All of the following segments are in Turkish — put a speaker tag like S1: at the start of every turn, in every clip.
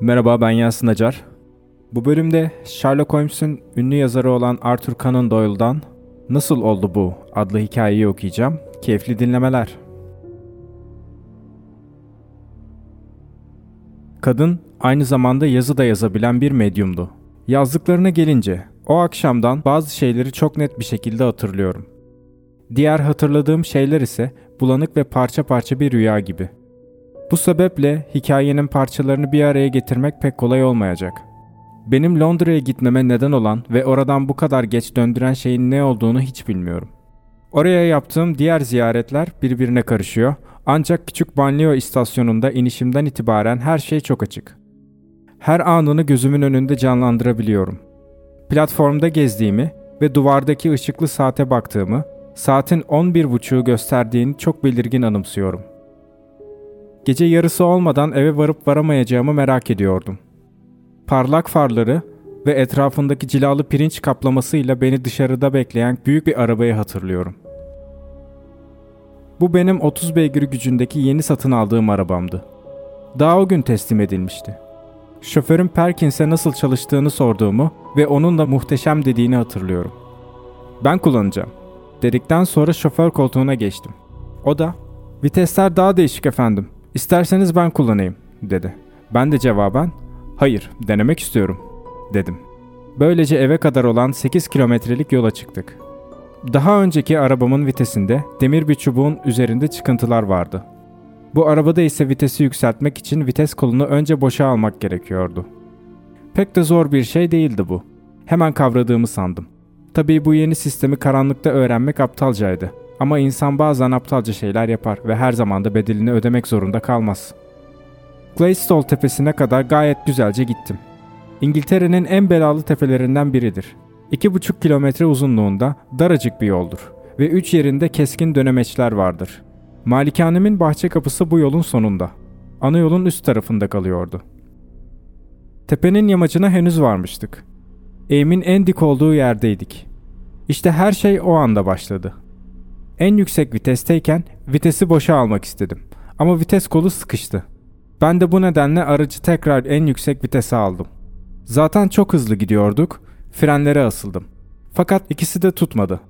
S1: Merhaba ben Yasin Acar. Bu bölümde Sherlock Holmes'un ünlü yazarı olan Arthur Conan Doyle'dan Nasıl Oldu Bu adlı hikayeyi okuyacağım. Keyifli dinlemeler. Kadın aynı zamanda yazı da yazabilen bir medyumdu. Yazdıklarına gelince o akşamdan bazı şeyleri çok net bir şekilde hatırlıyorum. Diğer hatırladığım şeyler ise bulanık ve parça parça bir rüya gibi. Bu sebeple hikayenin parçalarını bir araya getirmek pek kolay olmayacak. Benim Londra'ya gitmeme neden olan ve oradan bu kadar geç döndüren şeyin ne olduğunu hiç bilmiyorum. Oraya yaptığım diğer ziyaretler birbirine karışıyor ancak küçük banliyö istasyonunda inişimden itibaren her şey çok açık. Her anını gözümün önünde canlandırabiliyorum. Platformda gezdiğimi ve duvardaki ışıklı saate baktığımı, saatin 11.30'u gösterdiğini çok belirgin anımsıyorum. Gece yarısı olmadan eve varıp varamayacağımı merak ediyordum. Parlak farları ve etrafındaki cilalı pirinç kaplamasıyla beni dışarıda bekleyen büyük bir arabayı hatırlıyorum. Bu benim 30 beygir gücündeki yeni satın aldığım arabamdı. Daha o gün teslim edilmişti. Şoförün Perkins'e nasıl çalıştığını sorduğumu ve onun da muhteşem dediğini hatırlıyorum. Ben kullanacağım. Dedikten sonra şoför koltuğuna geçtim. O da, vitesler daha değişik efendim. İsterseniz ben kullanayım, dedi. Ben de cevaben, hayır, denemek istiyorum, dedim. Böylece eve kadar olan 8 kilometrelik yola çıktık. Daha önceki arabamın vitesinde demir bir çubuğun üzerinde çıkıntılar vardı. Bu arabada ise vitesi yükseltmek için vites kolunu önce boşa almak gerekiyordu. Pek de zor bir şey değildi bu. Hemen kavradığımı sandım. Tabii bu yeni sistemi karanlıkta öğrenmek aptalcaydı. Ama insan bazen aptalca şeyler yapar ve her zaman da bedelini ödemek zorunda kalmaz. Glaystall tepesine kadar gayet güzelce gittim. İngiltere'nin en belalı tepelerinden biridir. 2,5 kilometre uzunluğunda daracık bir yoldur ve üç yerinde keskin dönemeçler vardır. Malikanemin bahçe kapısı bu yolun sonunda. Ana yolun üst tarafında kalıyordu. Tepenin yamacına henüz varmıştık. Eğimin en dik olduğu yerdeydik. İşte her şey o anda başladı. En yüksek vitesteyken vitesi boşa almak istedim. Ama vites kolu sıkıştı. Ben de bu nedenle aracı tekrar en yüksek vitese aldım. Zaten çok hızlı gidiyorduk. Frenlere asıldım. Fakat ikisi de tutmadı.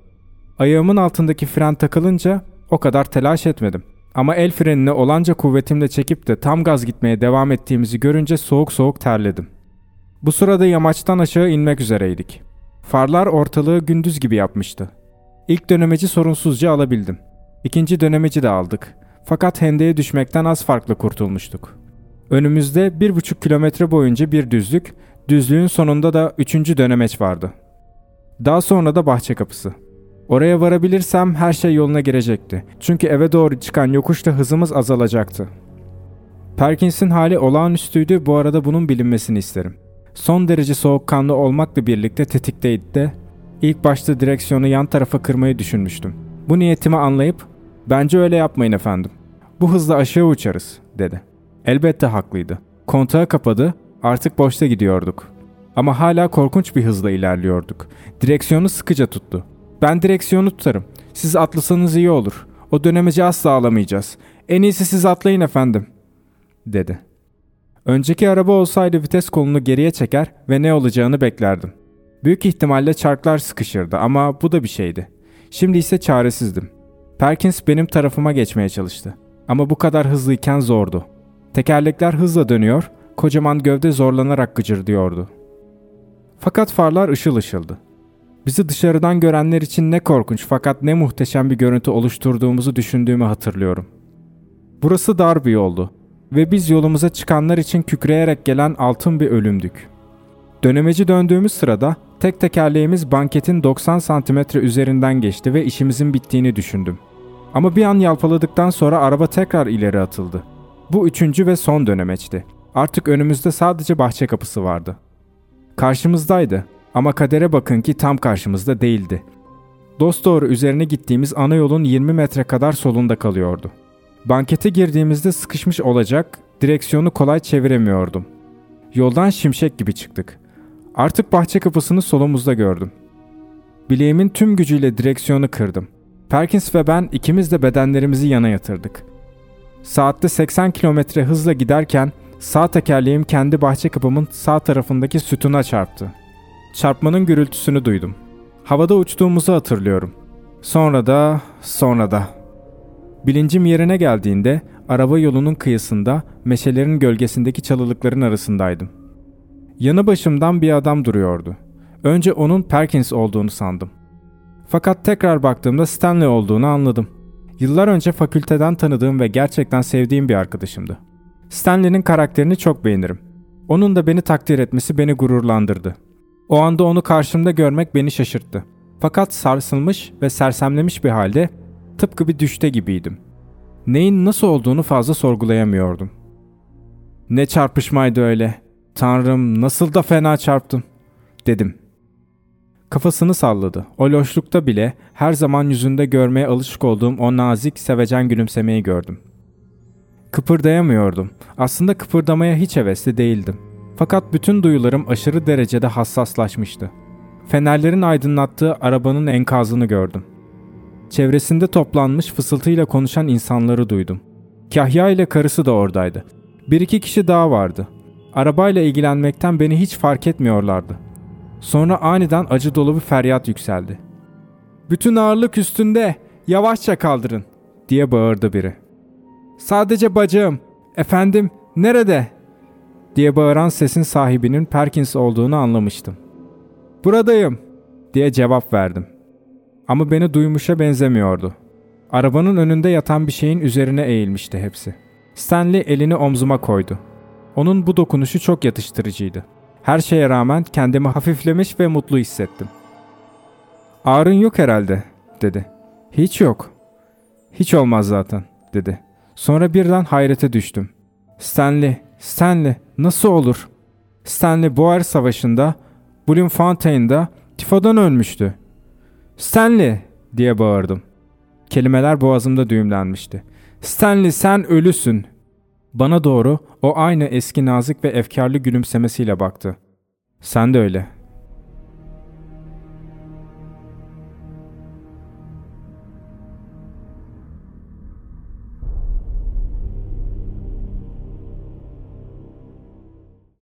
S1: Ayağımın altındaki fren takılınca o kadar telaş etmedim. Ama el frenini olanca kuvvetimle çekip de tam gaz gitmeye devam ettiğimizi görünce soğuk soğuk terledim. Bu sırada yamaçtan aşağı inmek üzereydik. Farlar ortalığı gündüz gibi yapmıştı. İlk dönemeci sorunsuzca alabildim. İkinci dönemeci de aldık. Fakat hendeye düşmekten az farklı kurtulmuştuk. Önümüzde bir buçuk kilometre boyunca bir düzlük, düzlüğün sonunda da üçüncü dönemeç vardı. Daha sonra da bahçe kapısı. Oraya varabilirsem her şey yoluna girecekti. Çünkü eve doğru çıkan yokuşta hızımız azalacaktı. Perkins'in hali olağanüstüydü bu arada bunun bilinmesini isterim. Son derece soğukkanlı olmakla birlikte tetikteydi de ilk başta direksiyonu yan tarafa kırmayı düşünmüştüm. Bu niyetimi anlayıp bence öyle yapmayın efendim. Bu hızla aşağı uçarız dedi. Elbette haklıydı. Kontağı kapadı artık boşta gidiyorduk. Ama hala korkunç bir hızla ilerliyorduk. Direksiyonu sıkıca tuttu. Ben direksiyonu tutarım. Siz atlasanız iyi olur. O dönemeci asla alamayacağız. En iyisi siz atlayın efendim." dedi. Önceki araba olsaydı vites kolunu geriye çeker ve ne olacağını beklerdim. Büyük ihtimalle çarklar sıkışırdı ama bu da bir şeydi. Şimdi ise çaresizdim. Perkins benim tarafıma geçmeye çalıştı. Ama bu kadar hızlıyken zordu. Tekerlekler hızla dönüyor, kocaman gövde zorlanarak gıcırdıyordu. Fakat farlar ışıl ışıldı. Bizi dışarıdan görenler için ne korkunç fakat ne muhteşem bir görüntü oluşturduğumuzu düşündüğümü hatırlıyorum. Burası dar bir yoldu ve biz yolumuza çıkanlar için kükreyerek gelen altın bir ölümdük. Dönemeci döndüğümüz sırada tek tekerleğimiz banketin 90 santimetre üzerinden geçti ve işimizin bittiğini düşündüm. Ama bir an yalpaladıktan sonra araba tekrar ileri atıldı. Bu üçüncü ve son dönemeçti. Artık önümüzde sadece bahçe kapısı vardı. Karşımızdaydı ama kadere bakın ki tam karşımızda değildi. Dost doğru üzerine gittiğimiz ana yolun 20 metre kadar solunda kalıyordu. Bankete girdiğimizde sıkışmış olacak, direksiyonu kolay çeviremiyordum. Yoldan şimşek gibi çıktık. Artık bahçe kapısını solumuzda gördüm. Bileğimin tüm gücüyle direksiyonu kırdım. Perkins ve ben ikimiz de bedenlerimizi yana yatırdık. Saatte 80 kilometre hızla giderken Sağ tekerleğim kendi bahçe kapımın sağ tarafındaki sütuna çarptı. Çarpmanın gürültüsünü duydum. Havada uçtuğumuzu hatırlıyorum. Sonra da, sonra da. Bilincim yerine geldiğinde araba yolunun kıyısında meşelerin gölgesindeki çalılıkların arasındaydım. Yanı başımdan bir adam duruyordu. Önce onun Perkins olduğunu sandım. Fakat tekrar baktığımda Stanley olduğunu anladım. Yıllar önce fakülteden tanıdığım ve gerçekten sevdiğim bir arkadaşımdı. Stanley'nin karakterini çok beğenirim. Onun da beni takdir etmesi beni gururlandırdı. O anda onu karşımda görmek beni şaşırttı. Fakat sarsılmış ve sersemlemiş bir halde tıpkı bir düşte gibiydim. Neyin nasıl olduğunu fazla sorgulayamıyordum. Ne çarpışmaydı öyle. Tanrım nasıl da fena çarptım dedim. Kafasını salladı. O loşlukta bile her zaman yüzünde görmeye alışık olduğum o nazik, sevecen gülümsemeyi gördüm. Kıpırdayamıyordum. Aslında kıpırdamaya hiç hevesli değildim. Fakat bütün duyularım aşırı derecede hassaslaşmıştı. Fenerlerin aydınlattığı arabanın enkazını gördüm. Çevresinde toplanmış fısıltıyla konuşan insanları duydum. Kahya ile karısı da oradaydı. Bir iki kişi daha vardı. Arabayla ilgilenmekten beni hiç fark etmiyorlardı. Sonra aniden acı dolu bir feryat yükseldi. Bütün ağırlık üstünde, yavaşça kaldırın diye bağırdı biri. Sadece bacağım, efendim nerede? diye bağıran sesin sahibinin Perkins olduğunu anlamıştım. Buradayım diye cevap verdim. Ama beni duymuşa benzemiyordu. Arabanın önünde yatan bir şeyin üzerine eğilmişti hepsi. Stanley elini omzuma koydu. Onun bu dokunuşu çok yatıştırıcıydı. Her şeye rağmen kendimi hafiflemiş ve mutlu hissettim. Ağrın yok herhalde, dedi. Hiç yok. Hiç olmaz zaten, dedi. Sonra birden hayrete düştüm. Stanley, Stanley, nasıl olur? Stanley Boer Savaşı'nda, Bloemfontein'da tifodan ölmüştü. Stanley, diye bağırdım. Kelimeler boğazımda düğümlenmişti. Stanley sen ölüsün. Bana doğru o aynı eski nazik ve efkarlı gülümsemesiyle baktı. Sen de öyle